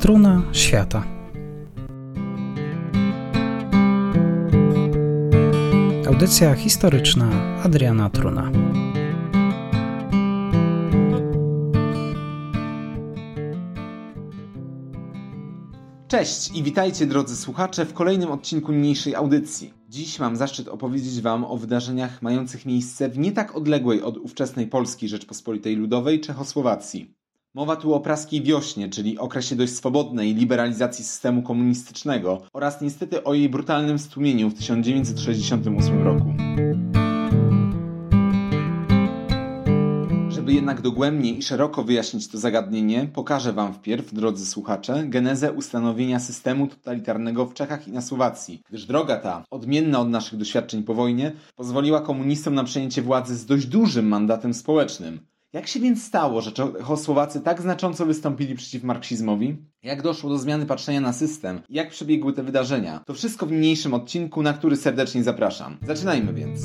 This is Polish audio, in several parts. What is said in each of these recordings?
Struna świata. Audycja historyczna Adriana Truna. Cześć i witajcie drodzy słuchacze w kolejnym odcinku niniejszej audycji. Dziś mam zaszczyt opowiedzieć Wam o wydarzeniach mających miejsce w nie tak odległej od ówczesnej Polski Rzeczpospolitej Ludowej Czechosłowacji. Mowa tu o praskiej wiośnie, czyli okresie dość swobodnej liberalizacji systemu komunistycznego oraz niestety o jej brutalnym stłumieniu w 1968 roku. Żeby jednak dogłębnie i szeroko wyjaśnić to zagadnienie, pokażę Wam wpierw, drodzy słuchacze, genezę ustanowienia systemu totalitarnego w Czechach i na Słowacji, gdyż droga ta, odmienna od naszych doświadczeń po wojnie, pozwoliła komunistom na przejęcie władzy z dość dużym mandatem społecznym. Jak się więc stało, że Czechosłowacy tak znacząco wystąpili przeciw marksizmowi? Jak doszło do zmiany patrzenia na system? Jak przebiegły te wydarzenia? To wszystko w niniejszym odcinku, na który serdecznie zapraszam. Zaczynajmy więc.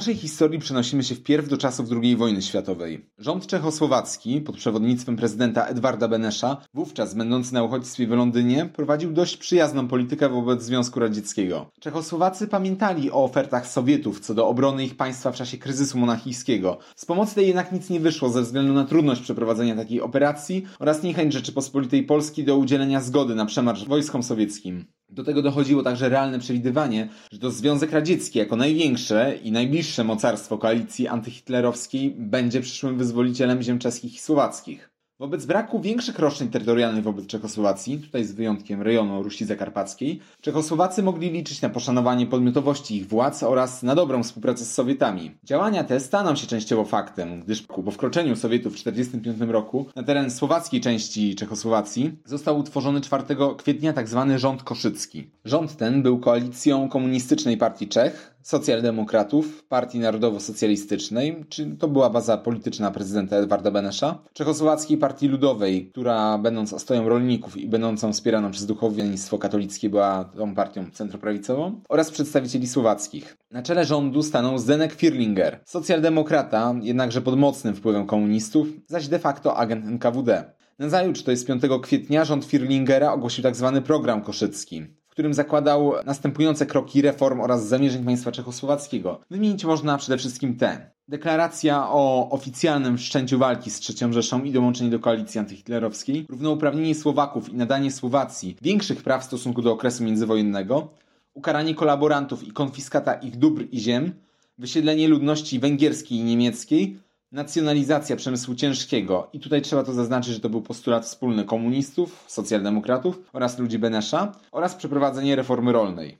Naszej historii przenosimy się wpierw do czasów II wojny światowej. Rząd czechosłowacki pod przewodnictwem prezydenta Edwarda Benesza, wówczas będący na uchodźstwie w Londynie, prowadził dość przyjazną politykę wobec Związku Radzieckiego. Czechosłowacy pamiętali o ofertach Sowietów co do obrony ich państwa w czasie kryzysu monachijskiego. Z pomocy tej jednak nic nie wyszło ze względu na trudność przeprowadzenia takiej operacji oraz niechęć Rzeczypospolitej Polski do udzielenia zgody na przemarsz wojskom sowieckim. Do tego dochodziło także realne przewidywanie, że to Związek Radziecki jako największe i najbliższe mocarstwo koalicji antyhitlerowskiej będzie przyszłym wyzwolicielem ziem czeskich i słowackich. Wobec braku większych roszczeń terytorialnych wobec Czechosłowacji, tutaj z wyjątkiem rejonu Rusi Zakarpackiej, Czechosłowacy mogli liczyć na poszanowanie podmiotowości ich władz oraz na dobrą współpracę z Sowietami. Działania te staną się częściowo faktem, gdyż po wkroczeniu Sowietów w 1945 roku na teren słowackiej części Czechosłowacji został utworzony 4 kwietnia tzw. Tak rząd koszycki. Rząd ten był koalicją komunistycznej partii Czech, socjaldemokratów, Partii Narodowo-Socjalistycznej, czyli to była baza polityczna prezydenta Edwarda Benesza, Czechosłowackiej Partii Ludowej, która będąc ostoją rolników i będącą wspieraną przez duchowieństwo katolickie była tą partią centroprawicową, oraz przedstawicieli słowackich. Na czele rządu stanął Zdenek Firlinger, socjaldemokrata, jednakże pod mocnym wpływem komunistów, zaś de facto agent NKWD. Nazajutrz, to jest 5 kwietnia, rząd Firlingera ogłosił tzw. Tak program koszycki którym zakładał następujące kroki reform oraz zamierzeń państwa czechosłowackiego. Wymienić można przede wszystkim te. Deklaracja o oficjalnym wszczęciu walki z III Rzeszą i dołączeniu do koalicji antyhitlerowskiej, równouprawnienie Słowaków i nadanie Słowacji większych praw w stosunku do okresu międzywojennego, ukaranie kolaborantów i konfiskata ich dóbr i ziem, wysiedlenie ludności węgierskiej i niemieckiej, nacjonalizacja przemysłu ciężkiego. I tutaj trzeba to zaznaczyć, że to był postulat wspólny komunistów, socjaldemokratów oraz ludzi Benesza oraz przeprowadzenie reformy rolnej.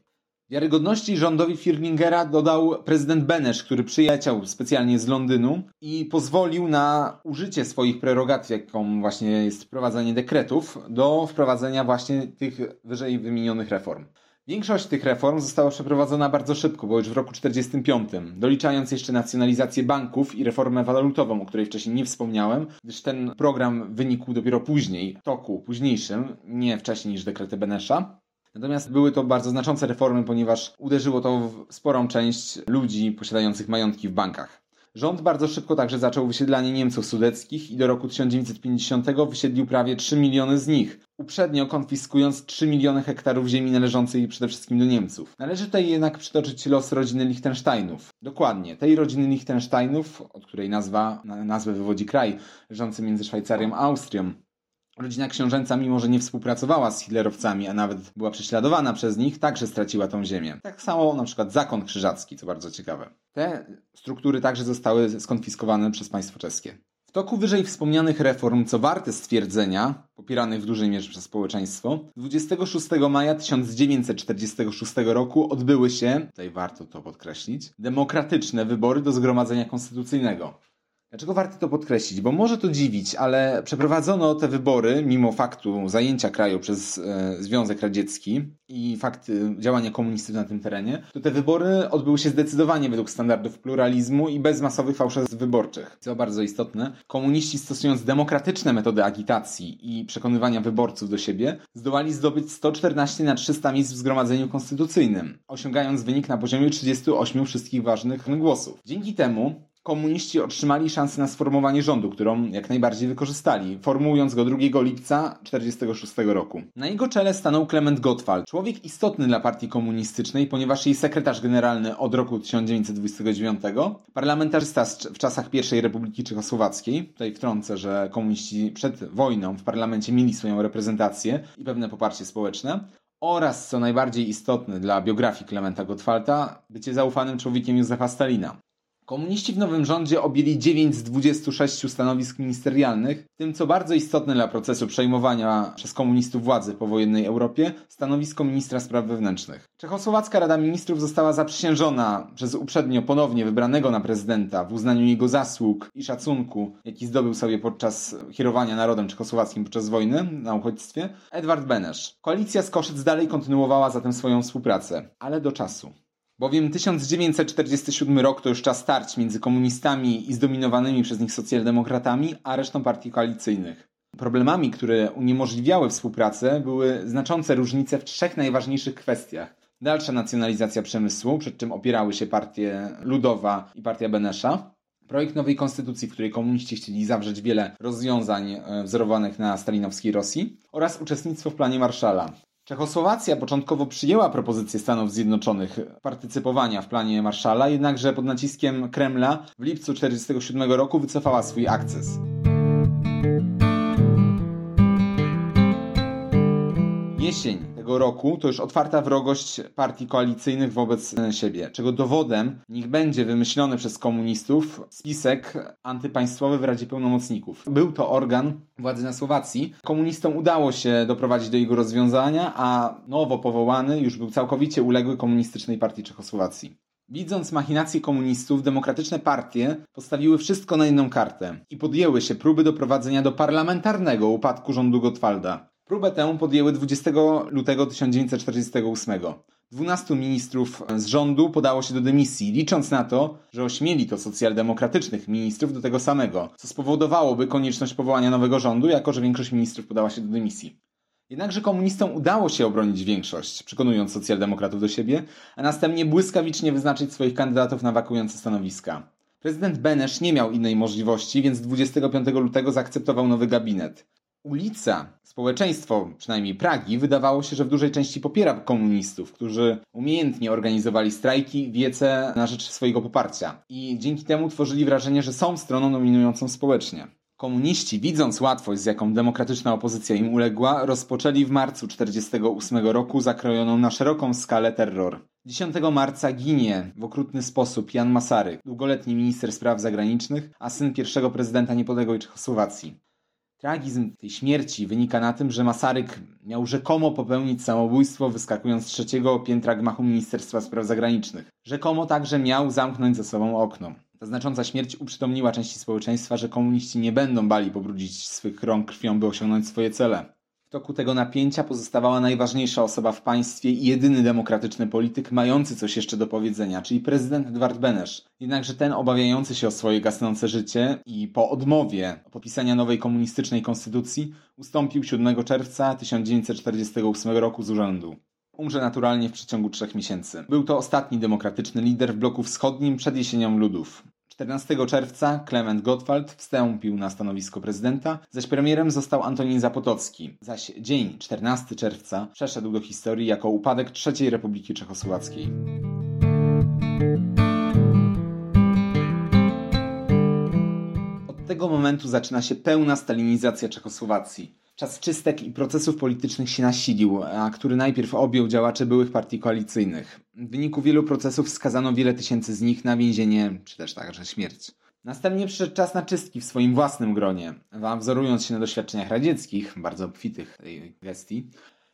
Wiarygodności rządowi Firlingera dodał prezydent Benesz, który przyjechał specjalnie z Londynu i pozwolił na użycie swoich prerogatyw, jaką właśnie jest wprowadzanie dekretów, do wprowadzenia właśnie tych wyżej wymienionych reform. Większość tych reform została przeprowadzona bardzo szybko, bo już w roku 1945, doliczając jeszcze nacjonalizację banków i reformę walutową, o której wcześniej nie wspomniałem, gdyż ten program wynikł dopiero później, toku późniejszym, nie wcześniej niż dekrety Benesza. Natomiast były to bardzo znaczące reformy, ponieważ uderzyło to w sporą część ludzi posiadających majątki w bankach. Rząd bardzo szybko także zaczął wysiedlanie Niemców sudeckich i do roku 1950 wysiedlił prawie 3 miliony z nich, uprzednio konfiskując 3 miliony hektarów ziemi należącej przede wszystkim do Niemców. Należy tutaj jednak przytoczyć los rodziny Liechtensteinów. Dokładnie, tej rodziny Liechtensteinów, od której nazwa, nazwę wywodzi kraj leżący między Szwajcarią a Austrią. Rodzina książęca, mimo że nie współpracowała z hitlerowcami, a nawet była prześladowana przez nich, także straciła tą ziemię. Tak samo na przykład zakon krzyżacki, co bardzo ciekawe. Te struktury także zostały skonfiskowane przez państwo czeskie. W toku wyżej wspomnianych reform, co warte stwierdzenia, popieranych w dużej mierze przez społeczeństwo, 26 maja 1946 roku odbyły się, tutaj warto to podkreślić, demokratyczne wybory do Zgromadzenia Konstytucyjnego. Dlaczego warto to podkreślić? Bo może to dziwić, ale przeprowadzono te wybory mimo faktu zajęcia kraju przez e, Związek Radziecki i fakt działania komunistów na tym terenie, to te wybory odbyły się zdecydowanie według standardów pluralizmu i bez masowych fałszerstw wyborczych. Co bardzo istotne, komuniści stosując demokratyczne metody agitacji i przekonywania wyborców do siebie, zdołali zdobyć 114 na 300 miejsc w Zgromadzeniu Konstytucyjnym, osiągając wynik na poziomie 38 wszystkich ważnych głosów. Dzięki temu komuniści otrzymali szansę na sformowanie rządu, którą jak najbardziej wykorzystali, formułując go 2 lipca 1946 roku. Na jego czele stanął Klement Gottwald, człowiek istotny dla partii komunistycznej, ponieważ jej sekretarz generalny od roku 1929, parlamentarzysta w czasach I Republiki Czechosłowackiej, tutaj wtrącę, że komuniści przed wojną w parlamencie mieli swoją reprezentację i pewne poparcie społeczne, oraz, co najbardziej istotne dla biografii Klementa Gottwalda, bycie zaufanym człowiekiem Józefa Stalina. Komuniści w nowym rządzie objęli 9 z 26 stanowisk ministerialnych, w tym co bardzo istotne dla procesu przejmowania przez komunistów władzy po wojennej Europie, stanowisko ministra spraw wewnętrznych. Czechosłowacka Rada Ministrów została zaprzysiężona przez uprzednio ponownie wybranego na prezydenta w uznaniu jego zasług i szacunku, jaki zdobył sobie podczas kierowania narodem czechosłowackim podczas wojny na uchodźstwie, Edward Benesz. Koalicja z Koszyc dalej kontynuowała zatem swoją współpracę, ale do czasu. Bowiem 1947 rok to już czas starć między komunistami i zdominowanymi przez nich socjaldemokratami, a resztą partii koalicyjnych. Problemami, które uniemożliwiały współpracę, były znaczące różnice w trzech najważniejszych kwestiach. Dalsza nacjonalizacja przemysłu, przed czym opierały się partie Ludowa i partia Benesza. Projekt nowej konstytucji, w której komuniści chcieli zawrzeć wiele rozwiązań e, wzorowanych na stalinowskiej Rosji oraz uczestnictwo w planie Marszala. Czechosłowacja początkowo przyjęła propozycję Stanów Zjednoczonych partycypowania w planie Marszala, jednakże pod naciskiem Kremla w lipcu 1947 roku wycofała swój akces. Jesień tego roku to już otwarta wrogość partii koalicyjnych wobec siebie, czego dowodem niech będzie wymyślony przez komunistów spisek antypaństwowy w Radzie Pełnomocników. Był to organ władzy na Słowacji. Komunistom udało się doprowadzić do jego rozwiązania, a nowo powołany już był całkowicie uległy komunistycznej partii Czechosłowacji. Widząc machinacje komunistów, demokratyczne partie postawiły wszystko na jedną kartę i podjęły się próby doprowadzenia do parlamentarnego upadku rządu Gottwalda. Próbę tę podjęły 20 lutego 1948. 12 ministrów z rządu podało się do dymisji, licząc na to, że ośmieli to socjaldemokratycznych ministrów do tego samego, co spowodowałoby konieczność powołania nowego rządu, jako że większość ministrów podała się do dymisji. Jednakże komunistom udało się obronić większość, przekonując socjaldemokratów do siebie, a następnie błyskawicznie wyznaczyć swoich kandydatów na wakujące stanowiska. Prezydent Benesz nie miał innej możliwości, więc 25 lutego zaakceptował nowy gabinet. Ulica, społeczeństwo, przynajmniej Pragi, wydawało się, że w dużej części popiera komunistów, którzy umiejętnie organizowali strajki, wiece na rzecz swojego poparcia i dzięki temu tworzyli wrażenie, że są stroną dominującą społecznie. Komuniści, widząc łatwość, z jaką demokratyczna opozycja im uległa, rozpoczęli w marcu 1948 roku zakrojoną na szeroką skalę terror. 10 marca ginie w okrutny sposób Jan Masaryk, długoletni minister spraw zagranicznych, a syn pierwszego prezydenta niepodległej Czechosłowacji. Tragizm tej śmierci wynika na tym, że Masaryk miał rzekomo popełnić samobójstwo wyskakując z trzeciego piętra gmachu Ministerstwa Spraw Zagranicznych. Rzekomo także miał zamknąć za sobą okno. Ta znacząca śmierć uprzytomniła części społeczeństwa, że komuniści nie będą bali pobrudzić swych rąk krwią, by osiągnąć swoje cele. W toku tego napięcia pozostawała najważniejsza osoba w państwie i jedyny demokratyczny polityk mający coś jeszcze do powiedzenia, czyli prezydent Edward Benesz. Jednakże ten, obawiający się o swoje gasnące życie i po odmowie popisania nowej komunistycznej konstytucji, ustąpił 7 czerwca 1948 roku z urzędu. Umrze naturalnie w przeciągu trzech miesięcy. Był to ostatni demokratyczny lider w bloku wschodnim przed jesienią ludów. 14 czerwca Klement Gottwald wstąpił na stanowisko prezydenta, zaś premierem został Antonin Zapotocki, zaś dzień 14 czerwca przeszedł do historii jako upadek III Republiki Czechosłowackiej. Od tego momentu zaczyna się pełna stalinizacja Czechosłowacji. Czas czystek i procesów politycznych się nasilił, a który najpierw objął działacze byłych partii koalicyjnych. W wyniku wielu procesów skazano wiele tysięcy z nich na więzienie, czy też także śmierć. Następnie przyszedł czas na czystki w swoim własnym gronie, a wzorując się na doświadczeniach radzieckich, bardzo obfitych tej gestii,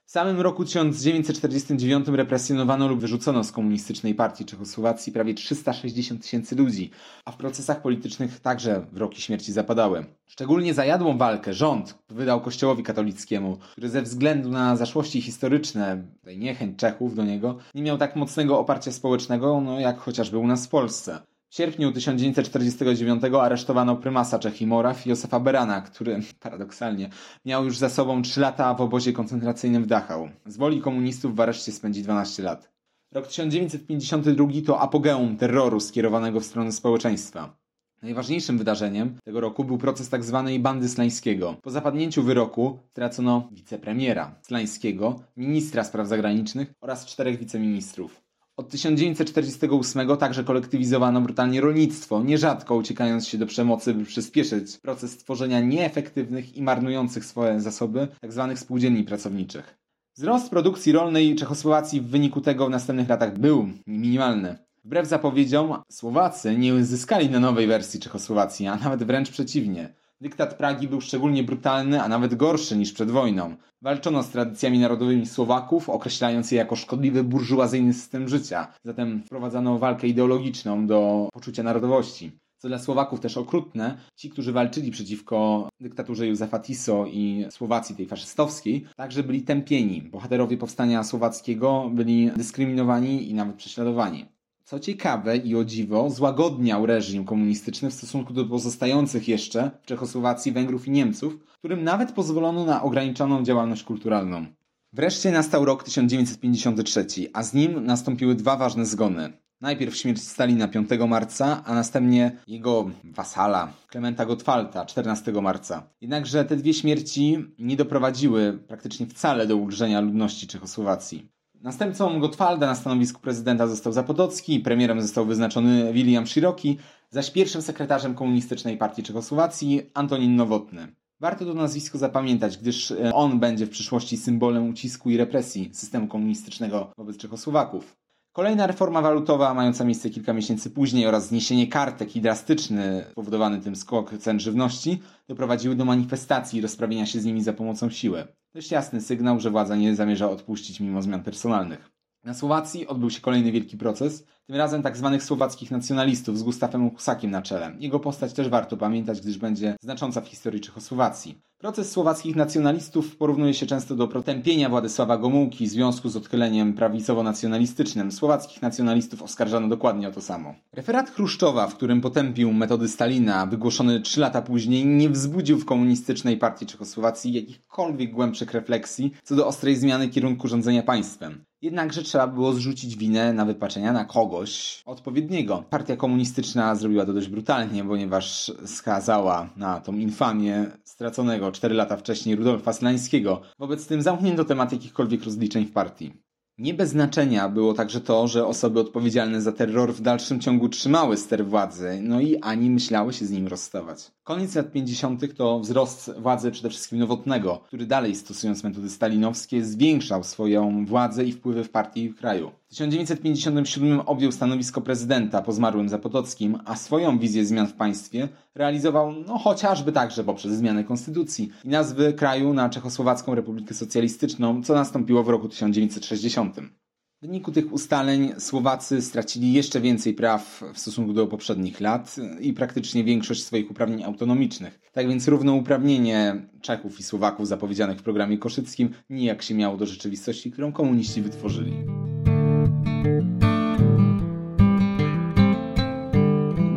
w samym roku 1949 represjonowano lub wyrzucono z komunistycznej partii Czechosłowacji prawie 360 tysięcy ludzi, a w procesach politycznych także wyroki śmierci zapadały. Szczególnie za jadłą walkę rząd wydał kościołowi katolickiemu, który ze względu na zaszłości historyczne, niechęć Czechów do niego, nie miał tak mocnego oparcia społecznego, no jak chociażby u nas w Polsce. W sierpniu 1949 aresztowano prymasa Czech i Moraw Józefa Berana, który paradoksalnie miał już za sobą 3 lata w obozie koncentracyjnym w Dachau. Z woli komunistów w areszcie spędzi 12 lat. Rok 1952 to apogeum terroru skierowanego w stronę społeczeństwa. Najważniejszym wydarzeniem tego roku był proces tzw. Tak bandy Slańskiego. Po zapadnięciu wyroku stracono wicepremiera Slańskiego, ministra spraw zagranicznych oraz czterech wiceministrów. Od 1948 także kolektywizowano brutalnie rolnictwo, nierzadko uciekając się do przemocy, by przyspieszyć proces tworzenia nieefektywnych i marnujących swoje zasoby tzw. Tak spółdzielni pracowniczych. Wzrost produkcji rolnej Czechosłowacji w wyniku tego w następnych latach był minimalny. Wbrew zapowiedziom, Słowacy nie uzyskali na nowej wersji Czechosłowacji, a nawet wręcz przeciwnie. Dyktat Pragi był szczególnie brutalny, a nawet gorszy niż przed wojną. Walczono z tradycjami narodowymi Słowaków, określając je jako szkodliwy burżuazyjny system życia. Zatem wprowadzano walkę ideologiczną do poczucia narodowości. Co dla Słowaków też okrutne, ci, którzy walczyli przeciwko dyktaturze Józefa Tiso i Słowacji tej faszystowskiej, także byli tępieni. Bohaterowie powstania słowackiego byli dyskryminowani i nawet prześladowani. Co ciekawe i o dziwo, złagodniał reżim komunistyczny w stosunku do pozostających jeszcze w Czechosłowacji Węgrów i Niemców, którym nawet pozwolono na ograniczoną działalność kulturalną. Wreszcie nastał rok 1953, a z nim nastąpiły dwa ważne zgony. Najpierw śmierć Stalina 5 marca, a następnie jego wasala Klementa Gottwalta 14 marca. Jednakże te dwie śmierci nie doprowadziły praktycznie wcale do ulżenia ludności Czechosłowacji. Następcą Gottwalda na stanowisku prezydenta został Zapodocki, premierem został wyznaczony William Shiroki, zaś pierwszym sekretarzem Komunistycznej Partii Czechosłowacji Antonin Nowotny. Warto to nazwisko zapamiętać, gdyż e, on będzie w przyszłości symbolem ucisku i represji systemu komunistycznego wobec Czechosłowaków. Kolejna reforma walutowa, mająca miejsce kilka miesięcy później, oraz zniesienie kartek i drastyczny, spowodowany tym skok cen żywności, doprowadziły do manifestacji i rozprawienia się z nimi za pomocą siły. Dość jasny sygnał, że władza nie zamierza odpuścić mimo zmian personalnych. Na Słowacji odbył się kolejny wielki proces, tym razem. Tak słowackich nacjonalistów z Gustawem Husakiem na czele. Jego postać też warto pamiętać, gdyż będzie znacząca w historii Czechosłowacji. Proces słowackich nacjonalistów porównuje się często do protępienia Władysława Gomułki w związku z odkleniem prawicowo-nacjonalistycznym. Słowackich nacjonalistów oskarżano dokładnie o to samo. Referat Chruszczowa, w którym potępił metody Stalina, wygłoszony trzy lata później, nie wzbudził w komunistycznej partii Czechosłowacji jakichkolwiek głębszych refleksji co do ostrej zmiany kierunku rządzenia państwem. Jednakże trzeba było zrzucić winę na wypaczenia na kogoś odpowiedniego. Partia komunistyczna zrobiła to dość brutalnie, ponieważ skazała na tą infamię straconego 4 lata wcześniej Rudolfa Slańskiego. Wobec tym zamknięto temat jakichkolwiek rozliczeń w partii. Nie bez znaczenia było także to, że osoby odpowiedzialne za terror w dalszym ciągu trzymały ster władzy, no i ani myślały się z nim rozstawać. Koniec lat 50. to wzrost władzy przede wszystkim Nowotnego, który dalej stosując metody stalinowskie zwiększał swoją władzę i wpływy w partii i w kraju. W 1957 objął stanowisko prezydenta po zmarłym Zapotockim, a swoją wizję zmian w państwie realizował no, chociażby także poprzez zmianę konstytucji i nazwy kraju na Czechosłowacką Republikę Socjalistyczną, co nastąpiło w roku 1960. W wyniku tych ustaleń Słowacy stracili jeszcze więcej praw w stosunku do poprzednich lat i praktycznie większość swoich uprawnień autonomicznych. Tak więc równouprawnienie Czechów i Słowaków zapowiedzianych w programie koszyckim nijak się miało do rzeczywistości, którą komuniści wytworzyli.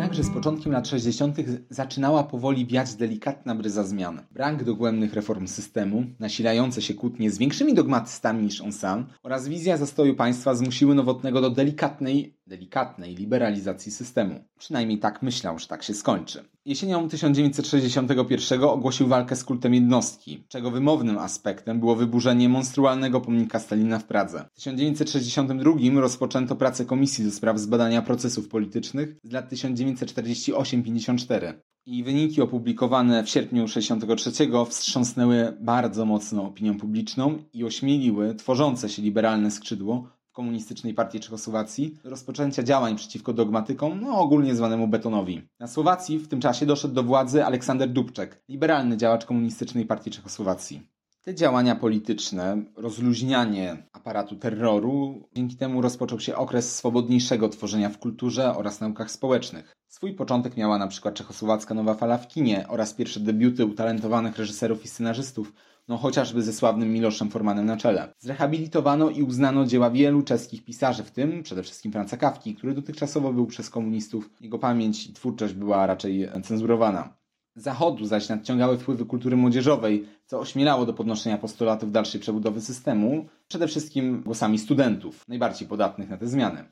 Jednakże z początkiem lat 60. zaczynała powoli wiać delikatna bryza zmian. Brak dogłębnych reform systemu, nasilające się kłótnie z większymi dogmatystami niż on sam oraz wizja zastoju państwa zmusiły Nowotnego do delikatnej, delikatnej liberalizacji systemu. Przynajmniej tak myślał, że tak się skończy. Jesienią 1961 ogłosił walkę z kultem jednostki, czego wymownym aspektem było wyburzenie monstrualnego pomnika Stalina w Pradze. W 1962 rozpoczęto pracę Komisji do spraw zbadania procesów politycznych z lat 1948-54 i wyniki opublikowane w sierpniu 1963 wstrząsnęły bardzo mocno opinią publiczną i ośmieliły tworzące się liberalne skrzydło komunistycznej partii Czechosłowacji rozpoczęcia działań przeciwko dogmatykom, no ogólnie zwanemu betonowi. Na Słowacji w tym czasie doszedł do władzy Aleksander Dubczek, liberalny działacz komunistycznej partii Czechosłowacji. Te działania polityczne, rozluźnianie aparatu terroru, dzięki temu rozpoczął się okres swobodniejszego tworzenia w kulturze oraz naukach społecznych. Swój początek miała na przykład czechosłowacka nowa fala w kinie oraz pierwsze debiuty utalentowanych reżyserów i scenarzystów, no chociażby ze sławnym Miloszem Formanem na czele. Zrehabilitowano i uznano dzieła wielu czeskich pisarzy, w tym przede wszystkim Franca Kawki, który dotychczasowo był przez komunistów, jego pamięć i twórczość była raczej cenzurowana. Zachodu zaś nadciągały wpływy kultury młodzieżowej, co ośmielało do podnoszenia postulatów dalszej przebudowy systemu, przede wszystkim głosami studentów, najbardziej podatnych na te zmiany.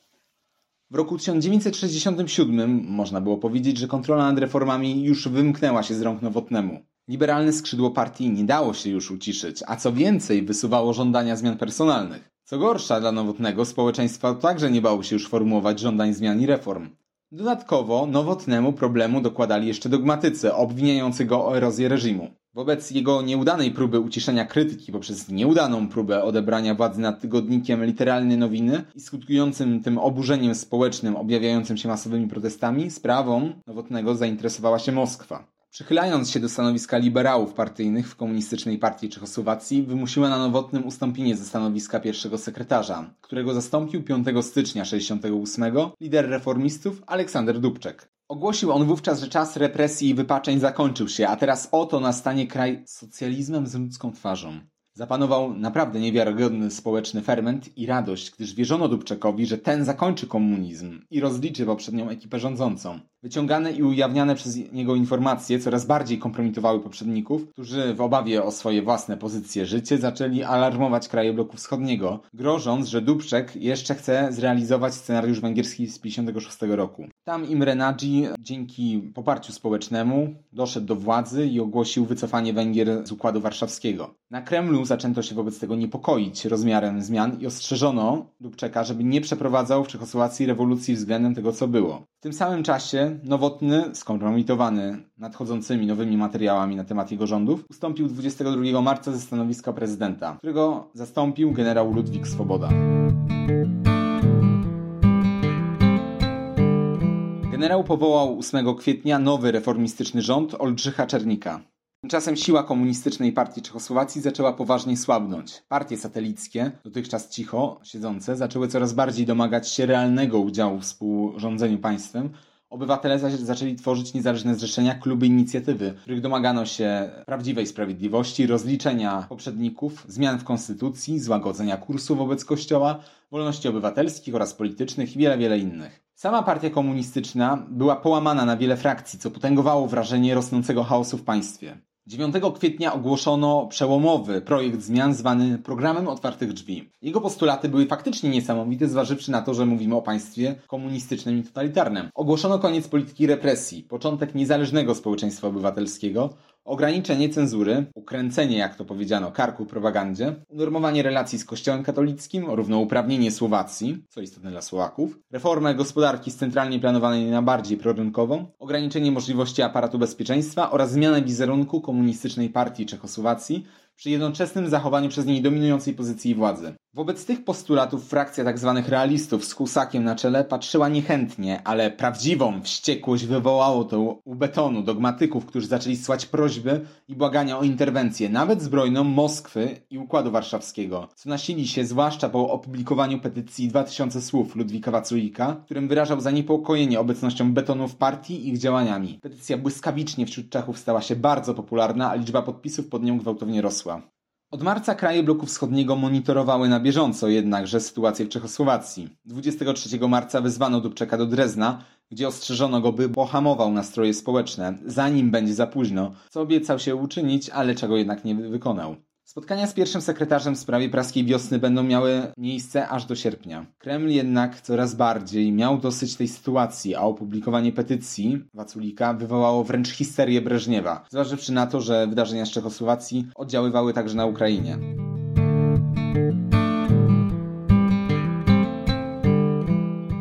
W roku 1967 można było powiedzieć, że kontrola nad reformami już wymknęła się z rąk Nowotnemu. Liberalne skrzydło partii nie dało się już uciszyć, a co więcej wysuwało żądania zmian personalnych. Co gorsza dla Nowotnego, społeczeństwo także nie bało się już formułować żądań zmian i reform. Dodatkowo Nowotnemu problemu dokładali jeszcze dogmatycy obwiniający go o erozję reżimu. Wobec jego nieudanej próby uciszenia krytyki poprzez nieudaną próbę odebrania władzy nad tygodnikiem literalne nowiny i skutkującym tym oburzeniem społecznym objawiającym się masowymi protestami, sprawą Nowotnego zainteresowała się Moskwa. Przychylając się do stanowiska liberałów partyjnych w komunistycznej partii Czechosłowacji, wymusiła na Nowotnym ustąpienie ze stanowiska pierwszego sekretarza, którego zastąpił 5 stycznia 1968 lider reformistów Aleksander Dubczek. Ogłosił on wówczas, że czas represji i wypaczeń zakończył się, a teraz oto nastanie kraj socjalizmem z ludzką twarzą. Zapanował naprawdę niewiarygodny społeczny ferment i radość, gdyż wierzono Dubczekowi, że ten zakończy komunizm i rozliczy poprzednią ekipę rządzącą. Wyciągane i ujawniane przez niego informacje coraz bardziej kompromitowały poprzedników, którzy w obawie o swoje własne pozycje życie zaczęli alarmować kraje bloku wschodniego, grożąc, że Dubczek jeszcze chce zrealizować scenariusz węgierski z 1956 roku. Tam Imre Nagy dzięki poparciu społecznemu doszedł do władzy i ogłosił wycofanie Węgier z Układu Warszawskiego. Na Kremlu zaczęto się wobec tego niepokoić rozmiarem zmian i ostrzeżono Dubczeka, żeby nie przeprowadzał w Czechosłowacji rewolucji względem tego, co było. W tym samym czasie Nowotny, skompromitowany nadchodzącymi nowymi materiałami na temat jego rządów, ustąpił 22 marca ze stanowiska prezydenta, którego zastąpił generał Ludwik Swoboda. Generał powołał 8 kwietnia nowy reformistyczny rząd Oldrzycha Czernika. Tymczasem siła komunistycznej partii Czechosłowacji zaczęła poważnie słabnąć. Partie satelickie, dotychczas cicho siedzące, zaczęły coraz bardziej domagać się realnego udziału w współrządzeniu państwem. Obywatele zaś zaczęli tworzyć niezależne zrzeszenia, kluby inicjatywy, w których domagano się prawdziwej sprawiedliwości, rozliczenia poprzedników, zmian w konstytucji, złagodzenia kursu wobec kościoła, wolności obywatelskich oraz politycznych i wiele, wiele innych. Sama partia komunistyczna była połamana na wiele frakcji, co potęgowało wrażenie rosnącego chaosu w państwie. 9 kwietnia ogłoszono przełomowy projekt zmian zwany Programem Otwartych Drzwi. Jego postulaty były faktycznie niesamowite, zważywszy na to, że mówimy o państwie komunistycznym i totalitarnym. Ogłoszono koniec polityki represji, początek niezależnego społeczeństwa obywatelskiego, ograniczenie cenzury, ukręcenie, jak to powiedziano, karku propagandzie, unormowanie relacji z Kościołem katolickim, równouprawnienie Słowacji, co istotne dla Słowaków, reformę gospodarki z centralnie planowanej na bardziej prorynkową, ograniczenie możliwości aparatu bezpieczeństwa oraz zmianę wizerunku komunistycznej partii Czechosłowacji przy jednoczesnym zachowaniu przez niej dominującej pozycji władzy. Wobec tych postulatów frakcja tzw. Tak realistów z Husakiem na czele patrzyła niechętnie, ale prawdziwą wściekłość wywołało to u betonu dogmatyków, którzy zaczęli słać prośby i błagania o interwencję, nawet zbrojną Moskwy i Układu Warszawskiego, co nasili się zwłaszcza po opublikowaniu petycji 2000 słów Ludwika Waculika, którym wyrażał zaniepokojenie obecnością betonu w partii i ich działaniami. Petycja błyskawicznie wśród Czechów stała się bardzo popularna, a liczba podpisów pod nią gwałtownie rosła. Od marca kraje bloku wschodniego monitorowały na bieżąco jednakże sytuację w Czechosłowacji. 23 marca wezwano Dubczeka do Drezna, gdzie ostrzeżono go, by pohamował nastroje społeczne, zanim będzie za późno, co obiecał się uczynić, ale czego jednak nie wykonał. Spotkania z pierwszym sekretarzem w sprawie praskiej wiosny będą miały miejsce aż do sierpnia. Kreml jednak coraz bardziej miał dosyć tej sytuacji, a opublikowanie petycji Waculika wywołało wręcz histerię Breżniewa, zważywszy na to, że wydarzenia z Czechosłowacji oddziaływały także na Ukrainie.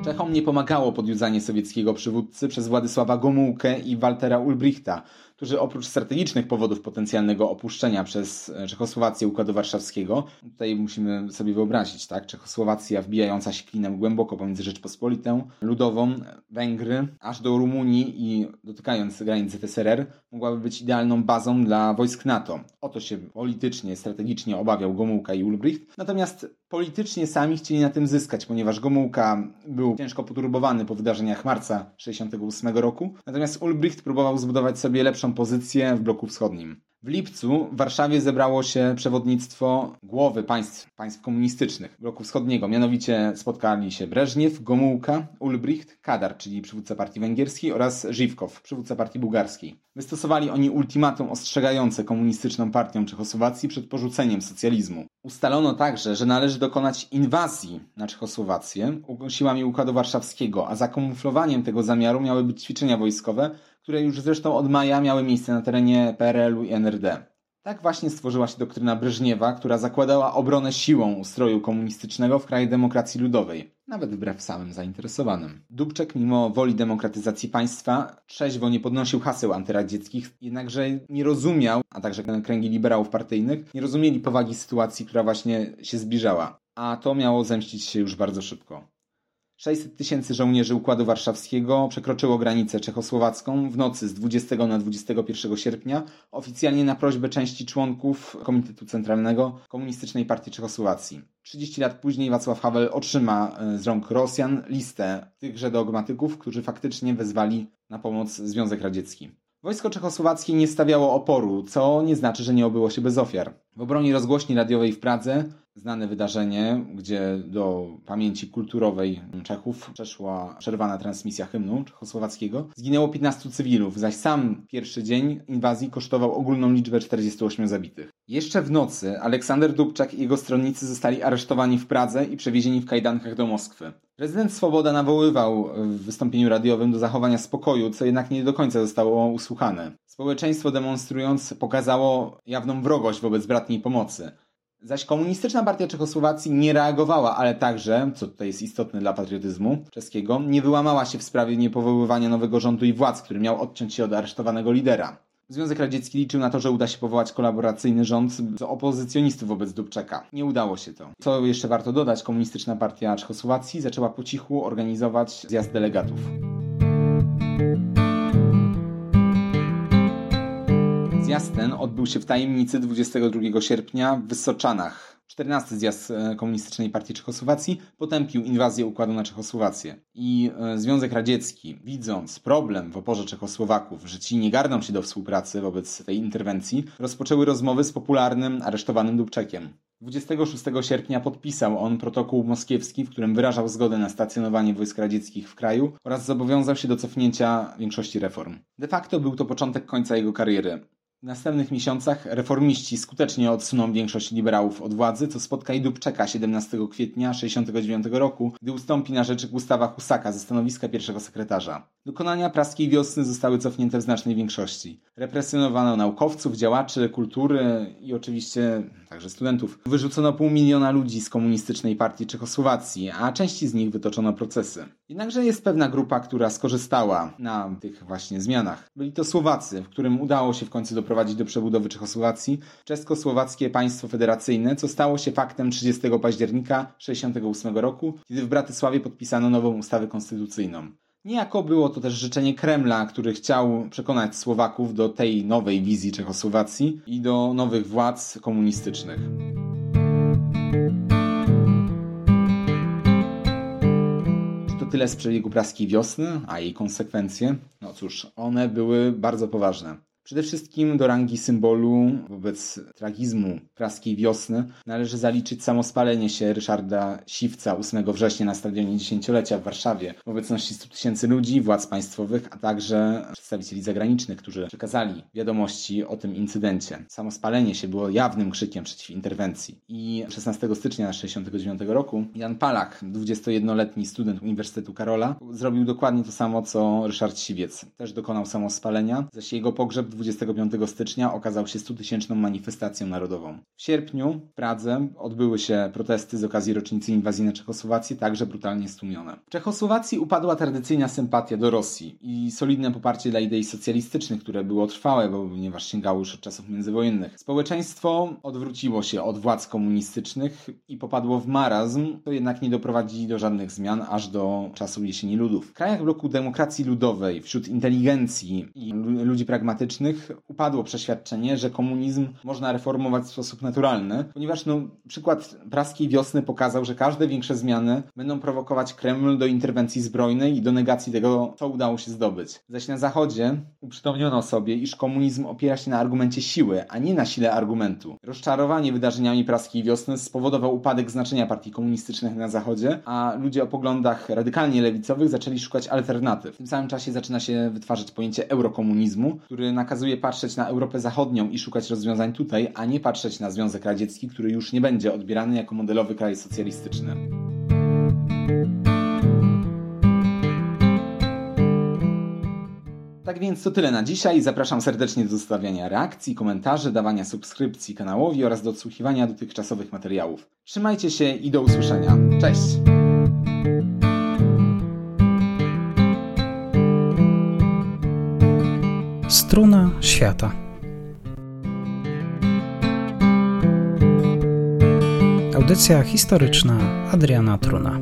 Czechom nie pomagało podjudzanie sowieckiego przywódcy przez Władysława Gomułkę i Waltera Ulbrichta, którzy oprócz strategicznych powodów potencjalnego opuszczenia przez e, Czechosłowację Układu Warszawskiego, tutaj musimy sobie wyobrazić, tak, Czechosłowacja wbijająca się klinem głęboko pomiędzy Rzeczpospolitą Ludową, Węgry, aż do Rumunii i dotykając granic ZSRR, mogłaby być idealną bazą dla wojsk NATO. O to się politycznie, strategicznie obawiał Gomułka i Ulbricht. Natomiast politycznie sami chcieli na tym zyskać, ponieważ Gomułka był ciężko poturbowany po wydarzeniach marca 1968 roku, natomiast Ulbricht próbował zbudować sobie lepszą pozycję w bloku wschodnim. W lipcu w Warszawie zebrało się przewodnictwo głowy państw, państw komunistycznych bloku wschodniego. Mianowicie spotkali się Breżniew, Gomułka, Ulbricht, Kadar, czyli przywódca partii węgierskiej oraz Żywkow, przywódca partii bułgarskiej. Wystosowali oni ultimatum ostrzegające komunistyczną partią Czechosłowacji przed porzuceniem socjalizmu. Ustalono także, że należy dokonać inwazji na Czechosłowację siłami Układu Warszawskiego, a zakamuflowaniem tego zamiaru miały być ćwiczenia wojskowe, które już zresztą od maja miały miejsce na terenie PRL-u i NRD. Tak właśnie stworzyła się doktryna Breżniewa, która zakładała obronę siłą ustroju komunistycznego w kraju demokracji ludowej, nawet wbrew samym zainteresowanym. Dubczek, mimo woli demokratyzacji państwa, trzeźwo nie podnosił haseł antyradzieckich, jednakże nie rozumiał, a także kręgi liberałów partyjnych, nie rozumieli powagi sytuacji, która właśnie się zbliżała. A to miało zemścić się już bardzo szybko. 600 tysięcy żołnierzy Układu Warszawskiego przekroczyło granicę czechosłowacką w nocy z 20 na 21 sierpnia, oficjalnie na prośbę części członków Komitetu Centralnego Komunistycznej Partii Czechosłowacji. 30 lat później Wacław Havel otrzyma e, z rąk Rosjan listę tychże dogmatyków, którzy faktycznie wezwali na pomoc Związek Radziecki. Wojsko czechosłowackie nie stawiało oporu, co nie znaczy, że nie obyło się bez ofiar. W obronie rozgłośni radiowej w Pradze znane wydarzenie, gdzie do pamięci kulturowej Czechów przeszła przerwana transmisja hymnu czechosłowackiego. Zginęło 15 cywilów, zaś sam pierwszy dzień inwazji kosztował ogólną liczbę 48 zabitych. Jeszcze w nocy Aleksander Dubczak i jego stronnicy zostali aresztowani w Pradze i przewiezieni w kajdankach do Moskwy. Prezydent Swoboda nawoływał w wystąpieniu radiowym do zachowania spokoju, co jednak nie do końca zostało usłuchane. Społeczeństwo demonstrując pokazało jawną wrogość wobec bratniej pomocy. Zaś komunistyczna partia Czechosłowacji nie reagowała, ale także, co tutaj jest istotne dla patriotyzmu czeskiego, nie wyłamała się w sprawie niepowoływania nowego rządu i władz, który miał odciąć się od aresztowanego lidera. Związek Radziecki liczył na to, że uda się powołać kolaboracyjny rząd z opozycjonistów wobec Dubczeka. Nie udało się to. Co jeszcze warto dodać, komunistyczna partia Czechosłowacji zaczęła po cichu organizować zjazd delegatów. Zjazd ten odbył się w tajemnicy 22 sierpnia w Wysoczanach. 14 zjazd e, Komunistycznej Partii Czechosłowacji potępił inwazję układu na Czechosłowację. I e, Związek Radziecki, widząc problem w oporze Czechosłowaków, że ci nie garną się do współpracy wobec tej interwencji, rozpoczęły rozmowy z popularnym aresztowanym Dubczekiem. 26 sierpnia podpisał on protokół moskiewski, w którym wyrażał zgodę na stacjonowanie wojsk radzieckich w kraju oraz zobowiązał się do cofnięcia większości reform. De facto był to początek końca jego kariery. W następnych miesiącach reformiści skutecznie odsuną większość liberałów od władzy, co spotka i Dubczeka 17 kwietnia 1969 roku, gdy ustąpi na rzecz Gustawa Husaka ze stanowiska pierwszego sekretarza. Dokonania praskiej wiosny zostały cofnięte w znacznej większości. Represjonowano naukowców, działaczy kultury i oczywiście także studentów. Wyrzucono pół miliona ludzi z komunistycznej partii Czechosłowacji, a części z nich wytoczono procesy. Jednakże jest pewna grupa, która skorzystała na tych właśnie zmianach. Byli to Słowacy, w którym udało się w końcu doprowadzić do przebudowy Czechosłowacji, czesko-słowackie państwo federacyjne, co stało się faktem 30 października 1968 roku, kiedy w Bratysławie podpisano nową ustawę konstytucyjną. Niejako było to też życzenie Kremla, który chciał przekonać Słowaków do tej nowej wizji Czechosłowacji i do nowych władz komunistycznych. Tyle z przebiegu praskiej wiosny, a jej konsekwencje? No cóż, one były bardzo poważne. Przede wszystkim do rangi symbolu wobec tragizmu praskiej wiosny należy zaliczyć samo spalenie się Ryszarda Siwca 8 września na stadionie dziesięciolecia w Warszawie w obecności 100 tysięcy ludzi, władz państwowych, a także przedstawicieli zagranicznych, którzy przekazali wiadomości o tym incydencie. Samo spalenie się było jawnym krzykiem przeciw interwencji. I 16 stycznia 1969 roku Jan Palak, 21-letni student Uniwersytetu Karola, zrobił dokładnie to samo co Ryszard Siwiec. Też dokonał samospalenia, zaś jego pogrzeb 25 stycznia okazał się 100-tysięczną manifestacją narodową. W sierpniu w Pradze odbyły się protesty z okazji rocznicy inwazji na Czechosłowację, także brutalnie stłumione. W Czechosłowacji upadła tradycyjna sympatia do Rosji i solidne poparcie dla idei socjalistycznych, które było trwałe, ponieważ sięgało już od czasów międzywojennych. Społeczeństwo odwróciło się od władz komunistycznych i popadło w marazm, to jednak nie doprowadzi do żadnych zmian aż do czasu jesieni ludów. W krajach bloku demokracji ludowej, wśród inteligencji i ludzi pragmatycznych upadło przeświadczenie, że komunizm można reformować w sposób naturalny, ponieważ no, przykład praskiej wiosny pokazał, że każde większe zmiany będą prowokować Kreml do interwencji zbrojnej i do negacji tego, co udało się zdobyć. Zaś na Zachodzie uprzytomniono sobie, iż komunizm opiera się na argumencie siły, a nie na sile argumentu. Rozczarowanie wydarzeniami praskiej wiosny spowodował upadek znaczenia partii komunistycznych na Zachodzie, a ludzie o poglądach radykalnie lewicowych zaczęli szukać alternatyw. W tym samym czasie zaczyna się wytwarzać pojęcie eurokomunizmu, który nakazuje patrzeć na Europę Zachodnią i szukać rozwiązań tutaj, a nie patrzeć na Związek Radziecki, który już nie będzie odbierany jako modelowy kraj socjalistyczny. Tak więc to tyle na dzisiaj. Zapraszam serdecznie do zostawiania reakcji, komentarzy, dawania subskrypcji kanałowi oraz do odsłuchiwania dotychczasowych materiałów. Trzymajcie się i do usłyszenia. Cześć! Struna świata. Audycja historyczna Adriana Truna.